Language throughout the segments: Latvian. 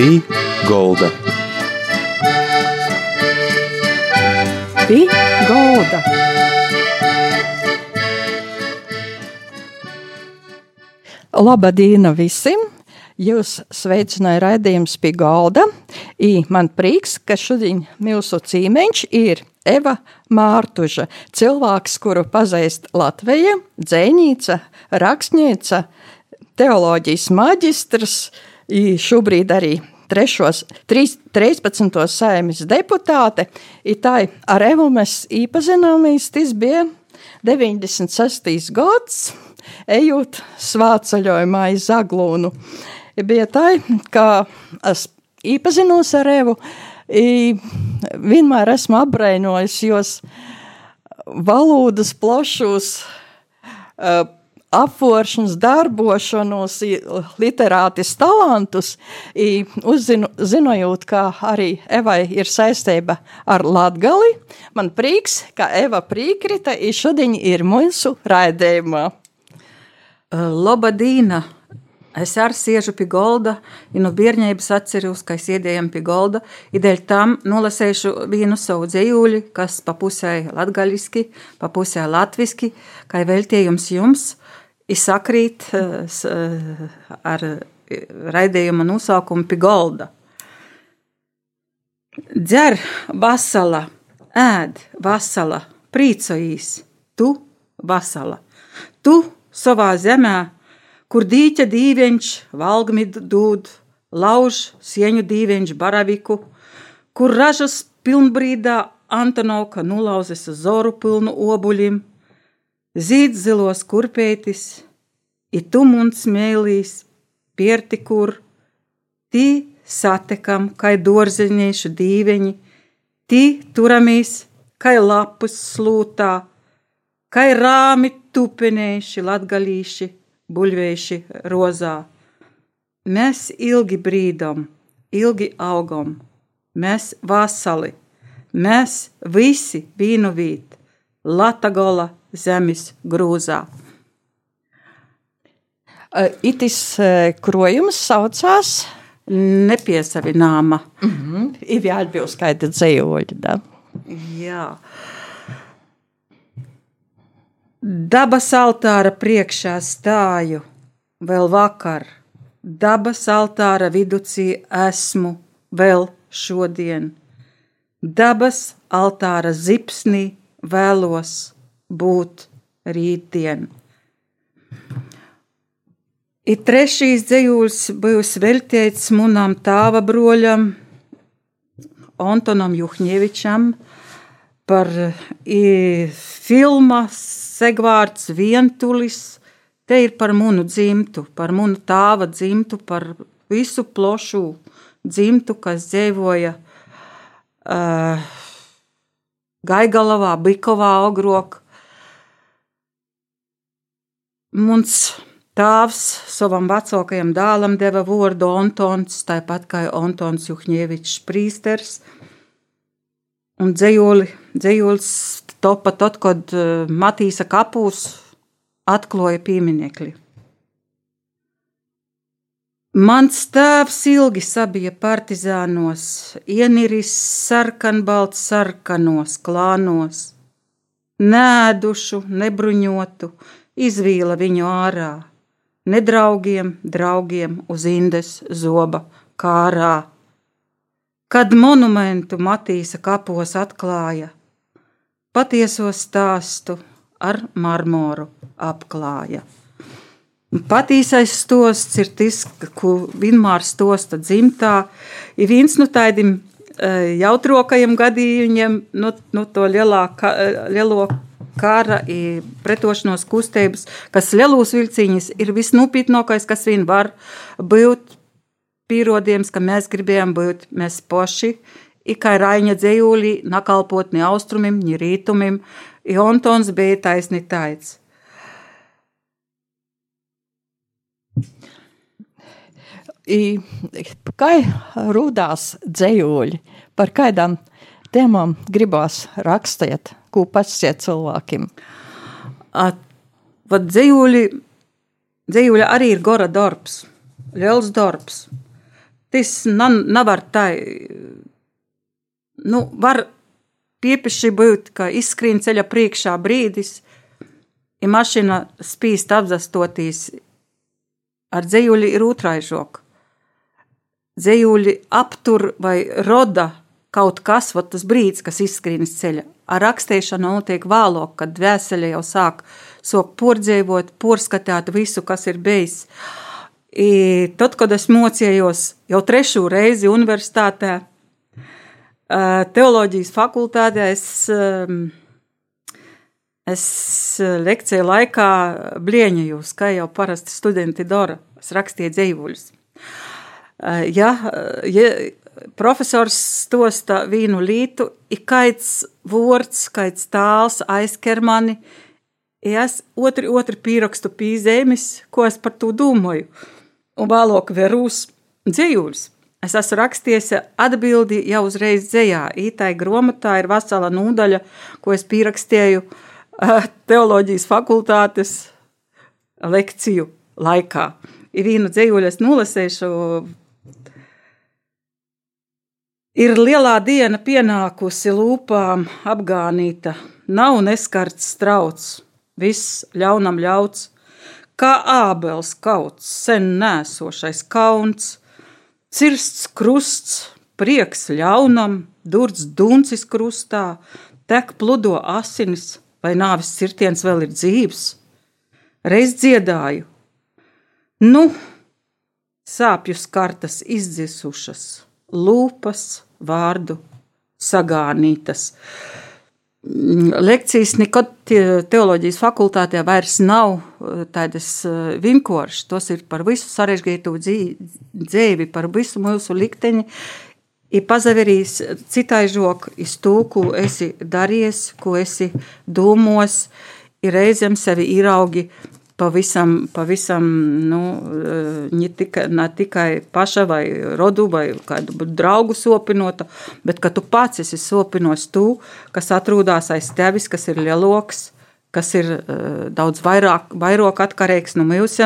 Pī Golda. Pī Golda. Labdien visiem! Jūs sveicināja raidījums pie galda. I man prieks, ka šodien mūsu cīmeņš ir Eva Mārtuža, cilvēks, kuru pazīst Latvija, dzēnīca, rakstņēca, teoloģijas maģistrs, šobrīd arī trešos, 3, 13. saimas deputāte. I tā ar Evu mēs īpazināmies, tas bija 96. gads, ejot svāceļojumā iz Zaglūnu bija tā, ka es iepazinos ar Evu. Vienmēr esmu apbrēnojis jos valodas plašus uh, apforšanas, darbošanos, literātis talantus, uzzinu, zinojot, ka arī Evai ir saistība ar Latgali. Man prieks, ka Eva prīkrita, un šodien ir mūsu raidījumā. Labadīna! Es arī sēžu pie golda, ja no bērnības atceros, ka es iedējām pie golda. Ideļ tam nolasēšu vienu savu dzējūļu, kas pa pusē latgaļiski, pa pusē latviski, kā veltījums jums. Izsakrīt ar raidījuma nosaukumu pie golda. Dzer vasala, ēd vasala, prīcojīs, tu vasala. Tu savā zemē kur dīķa dīveņš valgmi dūd, lauž sieņu dīveņš baraviku, kur ražas pilnbrīdā Antonovka nulauzes uz zoru pilnu obuļim, zīd zilos kurpētis, i tumuns mēlīs, pierti kur, tī satekam, kai dorzeņiešu dīveņi, tī turamies, kai lapus slūtā, kai rāmi tupenēši latgalīši, buļvējuši rozā. Mēs ilgi brīdam, ilgi augam, mēs vasali, mēs visi vīnuvīt, Latagola zemes grūzā. Itis krojums saucās nepiesavināma. Mm -hmm. Ir jāatbilst skaita dzējoļi, da? Jā. Dabas altāra priekšā stāju vēl vakar, dabas altāra viducī esmu vēl šodien. Dabas altāra zipsnī vēlos būt rītdien. Ir trešīs dzējūls bijusi veltīts munām tāva broļam Antonam Juhņevičam par i, filmas segvārds vientulis. Te ir par munu dzimtu, par munu tāva dzimtu, par visu plošu dzimtu, kas dzīvoja uh, Gaigalavā, Bikovā, Ogrok. Mums tēvs savam vecākajam dēlam deva vārdu Antons, tāpat kā Antons Juhņevičs Prīsters. Un dzējoli, dzējolis topa tad, kad eh, Matīsa kapūs atklāja pieminekli. Mans tēvs ilgi sabija partizānos, ieniris sarkanbalts sarkanos klānos, nēdušu, nebruņotu, izvīla viņu ārā, nedraugiem, draugiem uz indes zoba kārā. Kad monumentu Matīsa kapos atklāja, patieso stāstu ar marmoru apklāja. Patīsais stosts ir tas, ko vienmēr stosta dzimtā. Ir viens no tādiem e, jautrākajiem gadījumiem, no, no to lielā, e, lielo kara pretošanos kustības, kas lielos vilciņus ir visnopietnākais, kas vien var būt pierādījums, ka mēs gribējām būt mēs paši Ikai Raņa dzējūlī nakalpot ni austrumim, ni rītumim, i Ontons bija taisni taids. I, kā rūdās dzējoļi, par kādām tēmām gribās rakstīt, ko pasiet cilvēkiem? At, vat dzējoļi, dzējoļi arī ir gora darbs, liels darbs. Tas nevar tā, nu, var piepiši būt, ka izskrien ceļa priekšā brīdis, ja mašīna spīst apzastotīs ar dzējuļi ir otraižok. Dzējuļi aptur vai roda kaut kas, vat tas brīdis, kas izskrien iz ceļa. Ar rakstīšanu notiek vēlāk, kad dvēsele jau sāk sok pordzēvot, porskatāt visu, kas ir bijis. I, tad, kad es mocījos jau trešo reizi universitātē, teoloģijas fakultātē, es, es lekciju laikā blieņojos, kā jau parasti studenti dara. Es rakstīju dzīvuļus. Ja, ja profesors stosta vīnu lītu, ir kaits vārds, kaits tāls aizker mani, es otri, otri pierakstu pīzēmis, ko es par to domāju, un vēlāk verūs dzējuļus. Es esmu rakstījis atbildi jau uzreiz dzējā. Ītai grāmatā ir vesela nūdaļa, ko es pierakstīju teoloģijas fakultātes lekciju laikā. Ir viena dzējuļa, es nolasīšu Ir lielā diena pienākusi lūpām apgānīta, nav neskarts strauts, viss ļaunam ļauts, kā ābels kauts, sen nēsošais kauns, cirsts krusts, prieks ļaunam, durts duncis krustā, tek pludo asinis, vai nāvis cirtiens vēl ir dzīves. Reiz dziedāju, nu, sāpju skartas izdzisušas lūpas vārdu sagānītas. Mm, lekcijas nekad teoloģijas fakultātē vairs nav eh, tādas eh, vinkošas. Tas ir par visu sarežģītu dzīvi, par visu mūsu likteni. Ir pazaverījis citai žok, iz to, ko esi darījis, ko esi domos, ir reizēm sevi īraugi pavisam, pavisam nu, eh, ne, tikai, ne tikai paša vai rodu vai kādu draugu sopinota, bet ka tu pats esi sopinos tu, kas atrodas aiz tevis, kas ir lieloks, kas ir uh, daudz vairāk, vairāk atkarīgs no mums,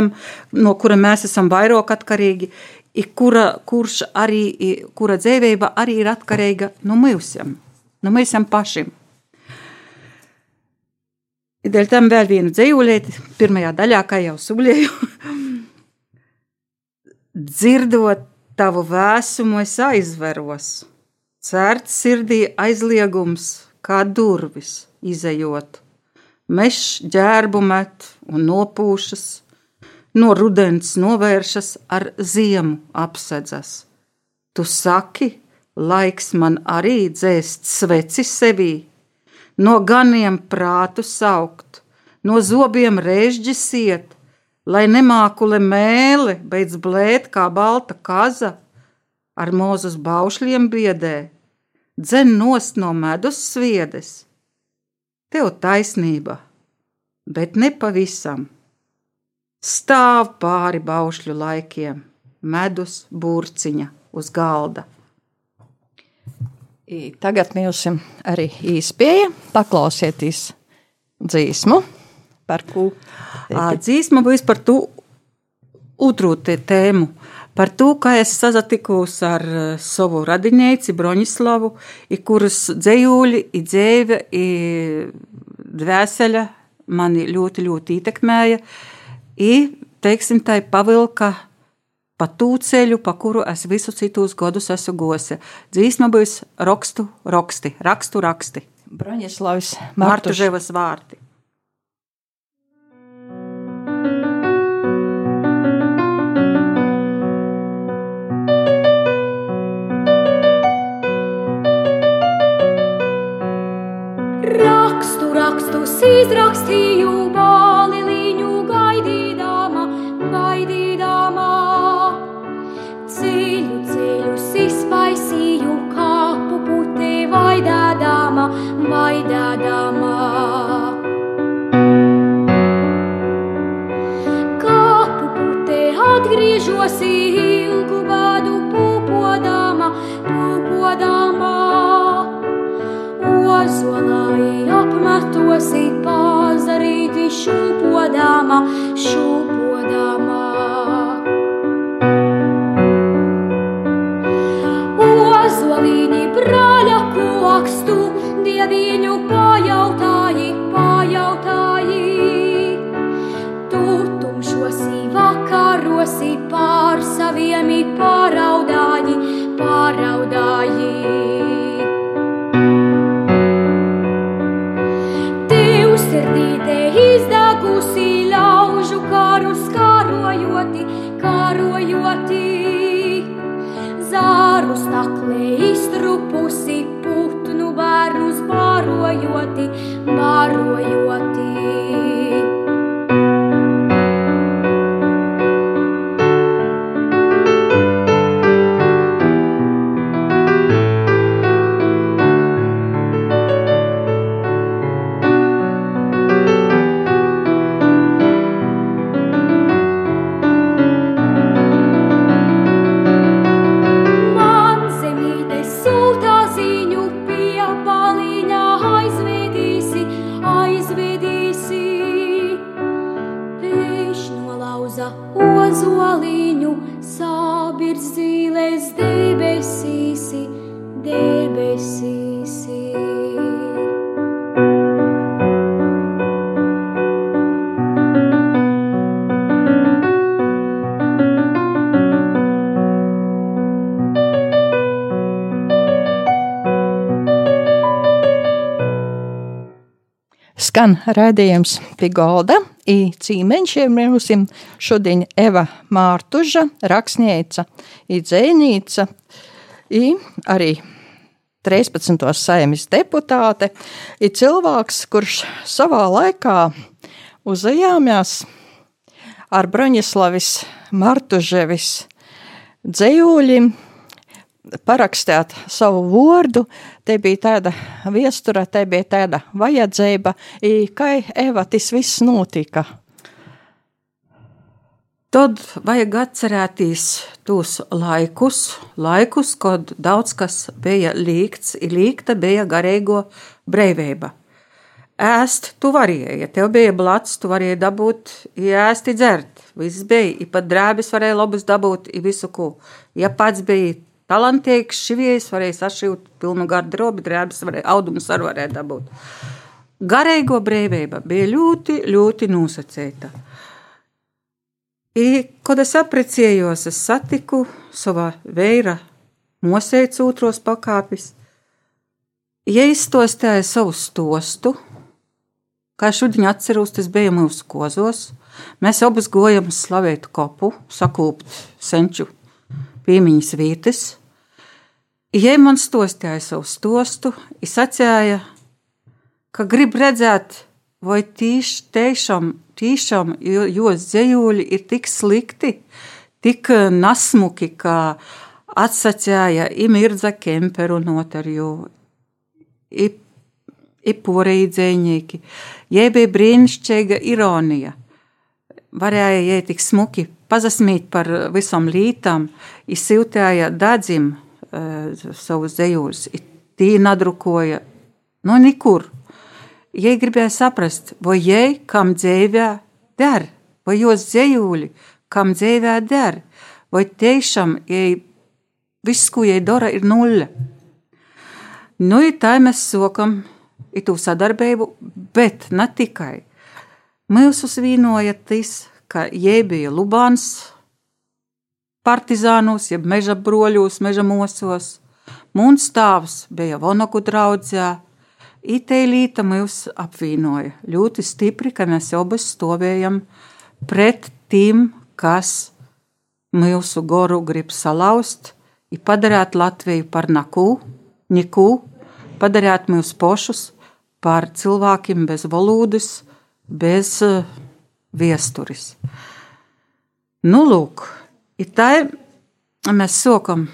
no kura mēs esam vairāk atkarīgi, kura, kurš arī, kura dzīvība arī ir atkarīga no mums, no mums pašiem. Dēļ tam vēl viena dzīvulieti, pirmajā daļā, kā jau sublēju. Dzirdot tavu vēsumu, es aizveros. Cērts sirdī aizliegums, kā durvis izējot. Mešs ģērbu met un nopūšas, no rudens novēršas ar ziemu apsedzas. Tu saki, laiks man arī dzēst sveci sevī no ganiem prātu saukt, no zobiem režģi iet, lai nemākule mēle beidz blēt kā balta kaza, ar mūzus baušļiem biedē, dzen nost no medus sviedes. Tev taisnība, bet ne pavisam. Stāv pāri baušļu laikiem, medus burciņa uz galda. Tagad mums arī īspēja paklausieties dzīsmu, par ko. Dzīsma būs par to otru tēmu. Par to, kā es sazatikos ar savu radinieci Broņislavu, kuras dzējūļi, i dzēve, dvēsele mani ļoti, ļoti ietekmēja. I, teiksim, tai pavilka pa tū ceļu, pa kuru es visu citus gadus esmu gosi. Dzīsma būs rakstu, raksti, rakstu, raksti. Broņislavs Martuževas vārti. Rakstu, rakstus izrakstīju bāli atgriežos ilgu bādu pūpodama, pūpodama. Ozolai apmetosi pazarīti Skan raidījums Pigolda, i cīmeņšiem mūsim šodien Eva Mārtuža, rakstnieca, i dzēnīca, i arī 13. saimis deputāte, ir cilvēks, kurš savā laikā uzajāmjās ar Broņislavis Martuževis dzējūļiem, parakstīt savu vārdu, te bija tāda viestura, te bija tāda vajadzība, i kā Eva tas viss notika. Tad vajag atcerēties tos laikus, laikus, kad daudz kas bija līgts, līgta bija garīgo brīvība. Ēst, tu varēji, ja tev bija blats, tu varēji dabūt, ēst, dzert. Viss bija, ja pat drēbes varēja labus dabūt, ja visu ko. Ja pats bija talantīgs, šivējs, varēja sašūt pilnu garderobi, drēbes varēja, audumus arī varēja dabūt. Garīgo brīvība bija ļoti, ļoti nosacīta. I, kad es apprecējos, es satiku savā veira mosēcu otros pakāpis. Ja izstostēja savu stostu, kā šodien atceros, tas bija mūsu kozos, mēs abas gojam slavēt kopu, sakūpt senču piemiņas vītes. Ja man stostēja savu stostu, es atcēju, ka grib redzēt, vai tīši tiešām, tiešām jo, jo dzējūļi ir tik slikti, tik nasmuki, kā atsacēja imirdza kemperu notarju, ipūrēji dzēņnieki. Jai bija brīnišķīga ironija. Varēja jai tik smuki pazasmīt par visam lītam, izsiltēja dadzim uh, savus dzējūļus, tī nadrukoja, no nekur. Jai gribēja saprast, vai jai kam dzīvē der, vai jos dzējūļi kam dzīvē der, vai tiešām jai viss, ko jai dara, ir nulle. Nu, ir tā mēs sokam itu sadarbību, bet ne tikai. Mūsu svīnoja tas, ka jai bija Lubāns partizānos, jeb meža broļos, meža mosos. Mūns stāvs bija Vonoku draudzē. Itēlīta mūs apvienoja ļoti stipri, ka mēs abas stāvējam pret tiem, kas mūsu goru grib salauzt, ir padarīt Latviju par naku, niku, padarīt mūs pašus par cilvēkiem bez valodas, bez uh, viesturis. Nu, lūk, tā, mēs sokam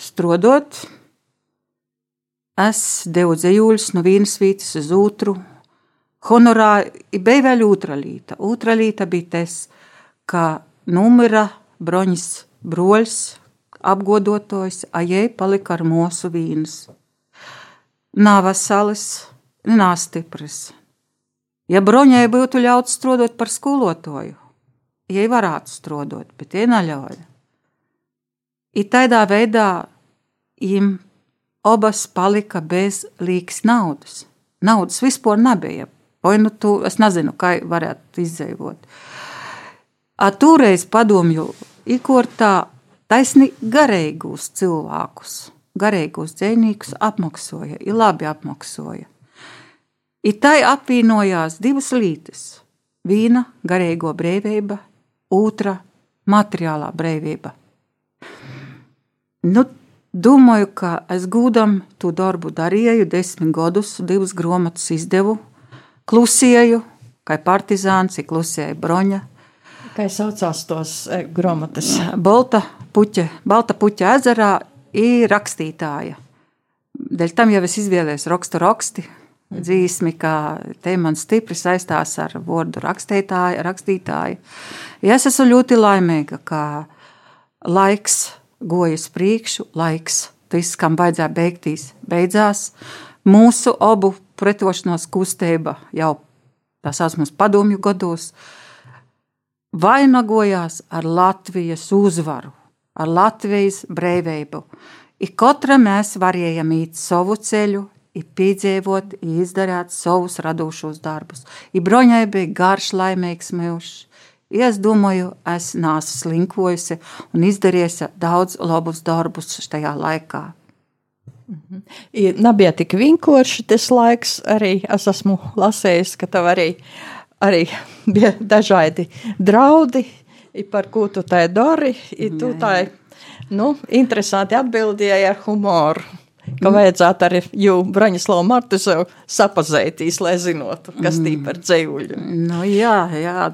strodot. Es devu dzējūļus no vienas vietas uz otru. Honorā bija vēl otra līta. Otra līta bija tas, ka numura broņas broļs, apgodotojs, ajai palika ar mūsu vīnas. Nav veselis, nav stiprs. Ja broņai būtu ļauts strādāt par skolotāju, jai varētu strādāt, bet viņa neļauj. I tādā veidā viņam abas palika bez līgas naudas. Naudas vispār nebija. Vai nu tu, es nezinu, kā varētu izdzīvot. Toreiz padomju ikortā taisni garīgus cilvēkus, garīgus dzēnīgus apmaksoja, ir labi apmaksoja. I tai apvienojās divas lītes - viena garīgo brīvība, otra materiālā brīvība. Nu, domāju, ka es gūdam to darbu darīju, desmit gadus, divas grāmatas izdevu, klusēju, kā partizāns, klusēja broņa. Kā saucās tos e, grāmatas? Balta puķa, Balta puķa ezerā ir rakstītāja. Dēļ tam jau es izvēlējos rakstu raksti, dzīsmi, ka te man stipri saistās ar vārdu rakstītāju. rakstītāju. Ja es esmu ļoti laimīga, ka laiks gojas priekšu, laiks, tas, kam vajadzēja beigtīs, beidzās. Mūsu abu pretošanās kustība jau tā saucamās padomju gados vainagojās ar Latvijas uzvaru, ar Latvijas brīvību. Ik katra mēs varējām iet savu ceļu, ir piedzīvot, izdarīt savus radošos darbus. Ir broņai bija garš, laimīgs mūžs. Es domāju, es neesmu slinkojusi un izdarījusi daudz labus darbus šajā laikā. Mhm. Nebija tik vienkārši tas laiks, arī es esmu lasījis, ka tev arī, arī bija dažādi draudi, par ko tu tai dari. Tu tai, nu, interesanti atbildēji ar humoru. Ka mm. vajadzētu arī Braņislavu Martusevu sapazētīs, lai zinotu, kas tī par dzējuļu. Nu, jā, jā.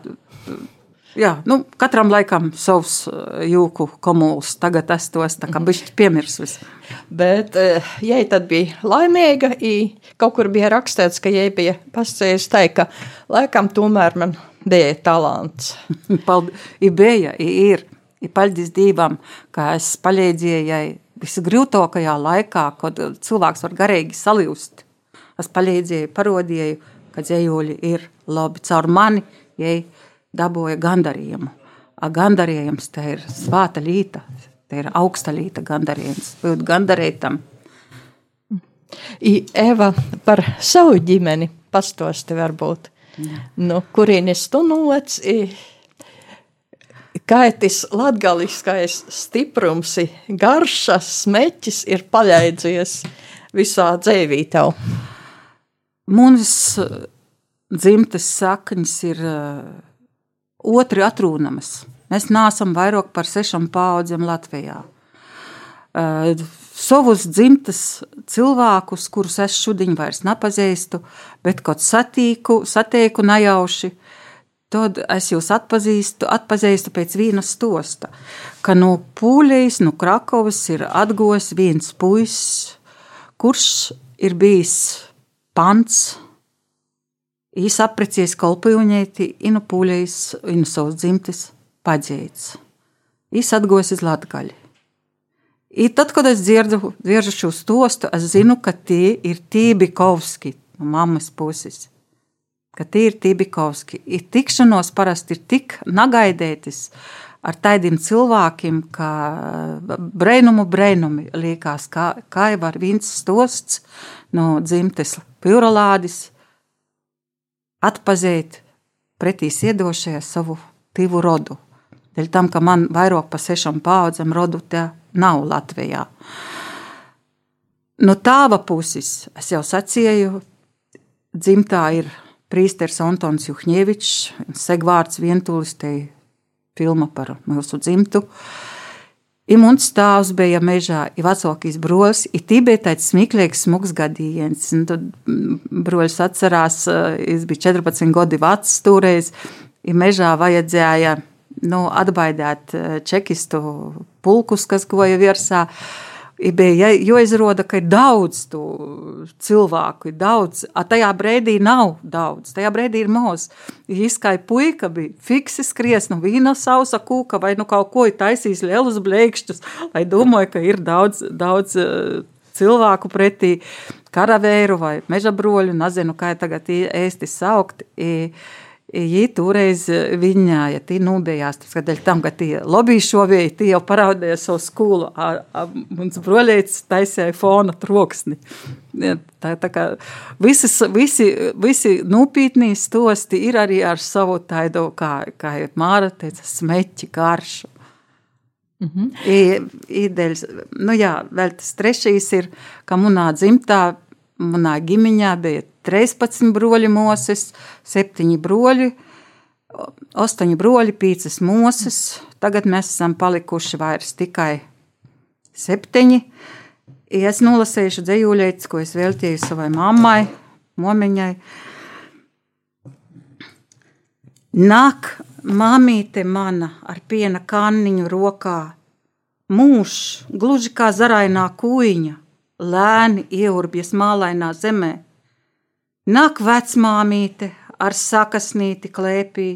Jā, nu, katram laikam savs eh, jūku komuls. Tagad es tos tā kā bišķi piemirsis. Bet, eh, ja tad bija laimīga, kaut kur bija rakstīts, ka ja bija pasakījis tā, ka laikam tomēr man bija talants. Paldies, i bija, i ir, i paldies Dievam, ka es palīdzēju visgrūtākajā laikā, kad cilvēks var garīgi saljust. Es palīdzēju, parodīju, ka dzējoļi ir labi caur mani, ja dabūja gandarījumu. Gandarījums te ir svāta līta, te ir augsta līta gandarījums, būt gandarītam. I Eva par savu ģimeni pastosti varbūt. Ja. Nu, kurienes tu nolec? I Kaitis latgaliskais stiprums, garšas, smeķis ir paļaidzies visā dzīvī tev. Mums dzimtes saknes ir uh, otri atrūnamas. Mēs neesam vairāk par sešām paudzēm Latvijā. Uh, savus dzimtas cilvēkus, kurus es šodien vairs nepazīstu, bet kaut satīku, satieku nejauši, Tad es jūs atpazīstu, atpazīstu pēc viena stosta, ka no Pūlijas, no Krakovas ir atgojis viens puisis, kurš ir bijis pants. Īs aprecies kolpījumēti, inu Pūlijas, inu savus dzimtes paģēts. Īs atgojis iz Latgaļi. I tad, kad es dzirdu, dzirdu šo stostu, es zinu, ka tie ir Tībikovski no mammas puses ka tie ir Tibikovski. Ir tikšanos parasti ir tik nagaidētis ar tādiem cilvēkiem, ka brēnumu brēnumi liekas, kā, kā jau var viens stosts no dzimtes pjurolādis atpazīt pretī siedošajā savu tīvu rodu. Dēļ tam, ka man vairāk pa sešām paudzēm rodu te nav Latvijā. No tāva puses es jau sacīju, dzimtā ir Prīsters Antons Juhņevičs, segvārds vientulis, te filma par mūsu dzimtu. I mums stāvs bija mežā, ir vecākais brolis, ir tibētais smieklīgs smugs gadījiens. Un tad brolis atcerās, es biju 14 gadi vecs toreiz, ir mežā vajadzēja nu, atbaidēt čekistu pulkus, kas goja virsā. Uh, bija jāizrāda, ka ir daudz cilvēku, ir daudz. A tajā brīdī nav daudz, tajā brīdī ir maz. Izskai puika bija fiksi skries no vīna sausa kūka vai nu kaut ko ir taisījis lielus blēkšķus, lai domāju, ka ir daudz, daudz uh, cilvēku pretī karavēru vai meža broļu, nezinu, kā tagad īsti saukt. I, Viņi toreiz viņāja, tie nubējās, tas, kad tam, ka tie lobby šovēji, tie jau paraudēja savu skolu, mums broļēts taisēja fona troksni. Tā, tā kā visas, visi, visi nupītnī stosti ir arī ar savu taidu, kā, kā Māra teica, smeķi garšu. Mm -hmm. Īdeļs, nu jā, vēl tas trešais ir, ka manā dzimtā, manā ģimiņā bija 13 broļi mūses, 7 broļi, 8 broļi, 5 mūses. Tagad mēs esam palikuši vairs tikai 7. Es nolasīšu dzējūļētis, ko es veltīju savai mammai, momiņai. Nāk Māmīte mana ar piena kanniņu rokā, mūžs gluži kā zarainā kūjiņa, lēni ieurbjas mālainā zemē. Nāk vecmāmīte ar sakasnīti klēpī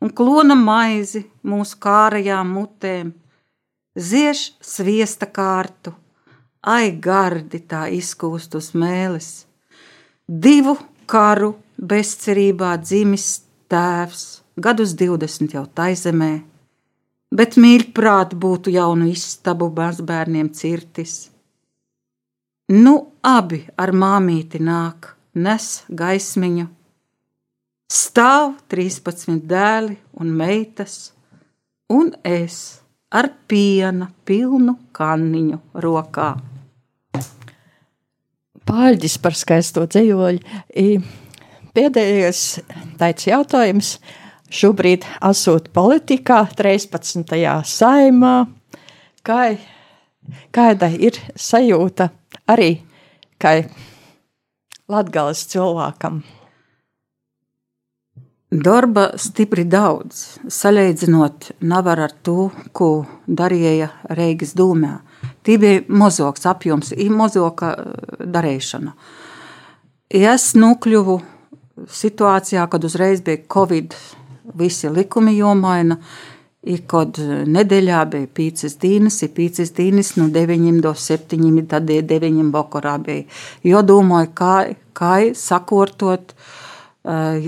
un klona maizi mūsu kārajām mutēm, zieš sviesta kārtu, ai gardi tā izkūst uz mēles. Divu karu bezcerībā dzimis tēvs gadus 20 jau taizemē, bet mīļprāt būtu jaunu istabu bērniem cirtis. Nu, abi ar māmīti nāk, nes gaismiņu. Stāv 13 dēli un meitas, un es ar piena pilnu kanniņu rokā. Pāļģis par skaisto dzējoļu. Pēdējais tāds jautājums šobrīd esot politikā, 13. saimā. Kā, kāda ir sajūta arī kā latgales cilvēkam? Darba stipri daudz, salīdzinot nevar ar to, ko darīja Reigas dūmē. Tī bija mozoks apjoms, ir mozoka darīšana. Es nokļuvu situācijā, kad uzreiz bija Covid visi likumi jomaina. Ir kaut nedēļā bija pīcis dīnas, ir pīcis dīnas no 9 do 7, tad ir 9 vakarā bija. Jo domāju, kā, kā sakortot uh,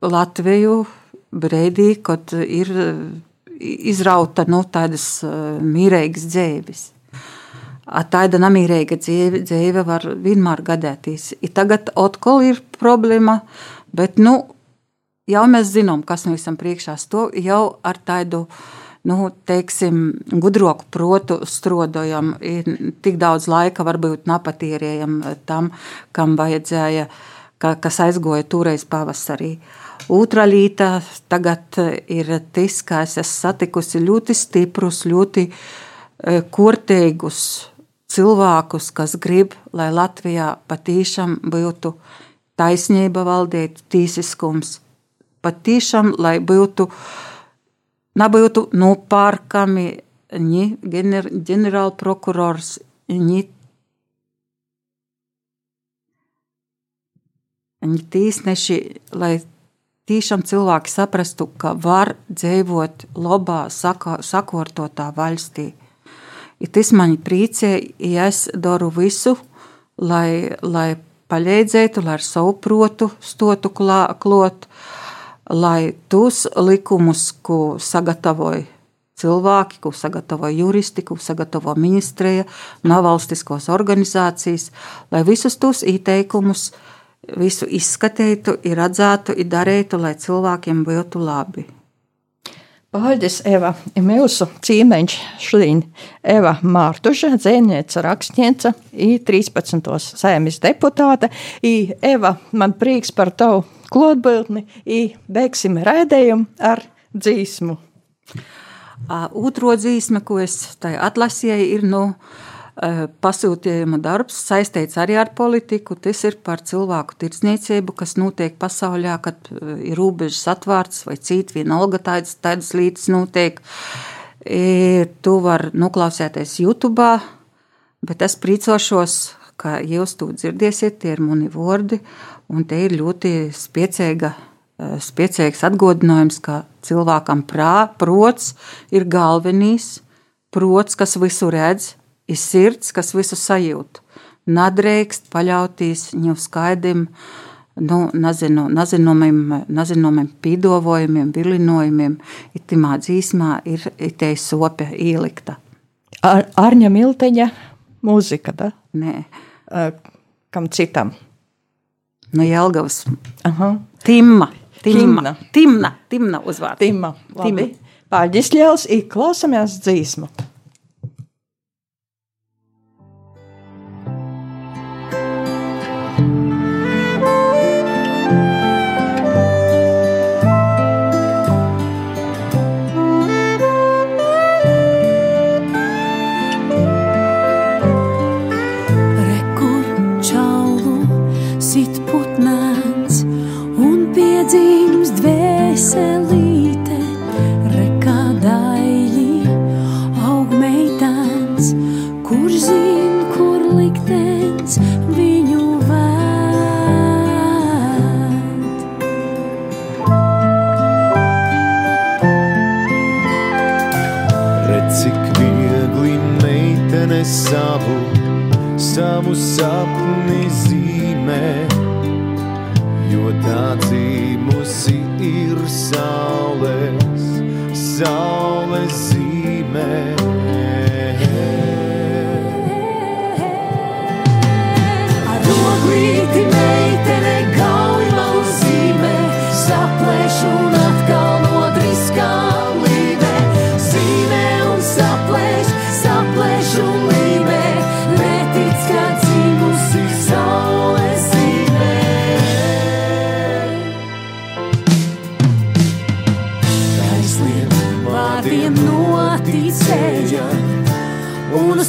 Latviju brīdī, kad ir izrauta no nu, tādas uh, mīrīgas dzēvis. Tāda namīrīga dzīve var vienmēr gadēties. I tagad atkal ir problēma, bet nu, jau mēs zinām, kas mēs esam priekšā. To jau ar tādu nu, teiksim, gudroku protu strodojam. Ir tik daudz laika, varbūt nepatīrējam tam, kam vajadzēja, ka, kas aizgoja toreiz pavasarī. Otra līnija tagad ir tas, ka es esmu satikusi ļoti stiprus, ļoti e, kortēgus cilvēkus, kas grib, lai Latvijā patīšām būtu taisnība valdīt, tīsiskums patiešām, lai būtu, nebūtu nopērkami ni gener, ģenerālprokurors, ni, ni tīsneši, lai tiešām cilvēki saprastu, ka var dzīvot labā, saka, sakortotā valstī. I tas mani priecē, ja es daru visu, lai, lai palīdzētu, lai ar savu protu stotu klā, klot, lai tos likumus, ko sagatavoja cilvēki, ko sagatavoja juristi, ko sagatavo ministrija, nevalstiskos organizācijas, lai visus tos ieteikumus visu izskatītu, ir atzētu, ir darītu, lai cilvēkiem būtu labi. Paldies, Eva. Mūsu cīmeņš šodien Eva Mārtuža, dzēniece, rakstniece, i 13. sēmis deputāte. I Eva, man prieks par tavu klotbūtni, i beigsim raidējumu ar dzīsmu. Otro dzīsme, ko es tai atlasīju, ir no nu, pasūtījuma darbs saistīts arī ar politiku. Tas ir par cilvēku tirdzniecību, kas notiek pasaulē, kad ir robežas atvērtas vai citi vienalga tādas, tādas lietas notiek. E, tu vari noklausīties YouTube, bet es priecāšos, ka jūs to dzirdēsiet, tie ir mani vārdi, Un te ir ļoti spiecīga, eh, spiecīgs atgādinājums, ka cilvēkam prā, prots ir galvenais, prots, kas visu redz, ir sirds, kas visu sajūt. Nadreikst paļauties ņu skaidrim, nu, nezinu, nezinomiem, nezinomiem pīdovojumiem, vilinojumiem. Itimā dzīsmā ir itēja sope ielikta. Ar, Arņa Milteņa mūzika, da? Nē. Uh, kam citam? no Jēlgavas. Aha. Timma. Timna. Timna. Timna uzvārds. Timna. Labi. Timna. Pārģisļēls ir klausamies dzīsmu. sapni zīmē, jo tā dzīvusi ir saules, saules zīmē. Ar nogrīti meitene galā.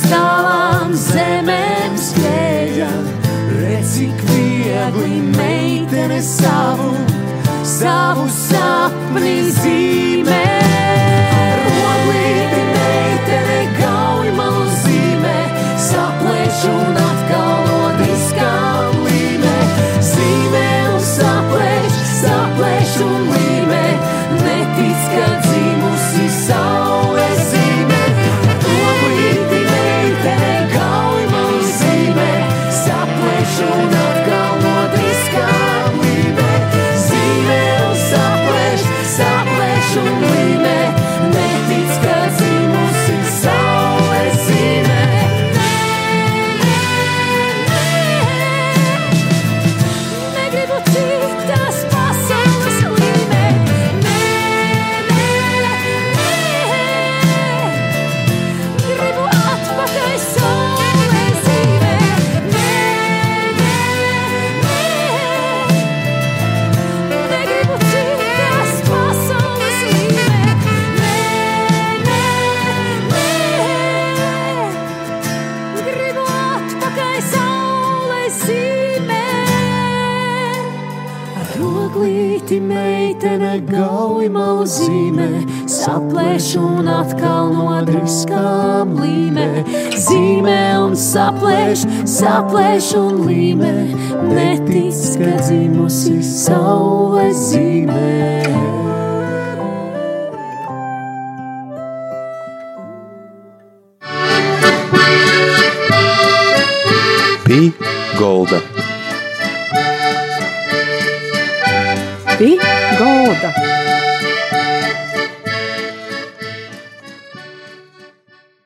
savām zemēm spējam, redzi, cik viegli meitene savu, savu sapni zīmē. saplēš, saplēš un līmē, netic, ka dzimusi saules zīmē.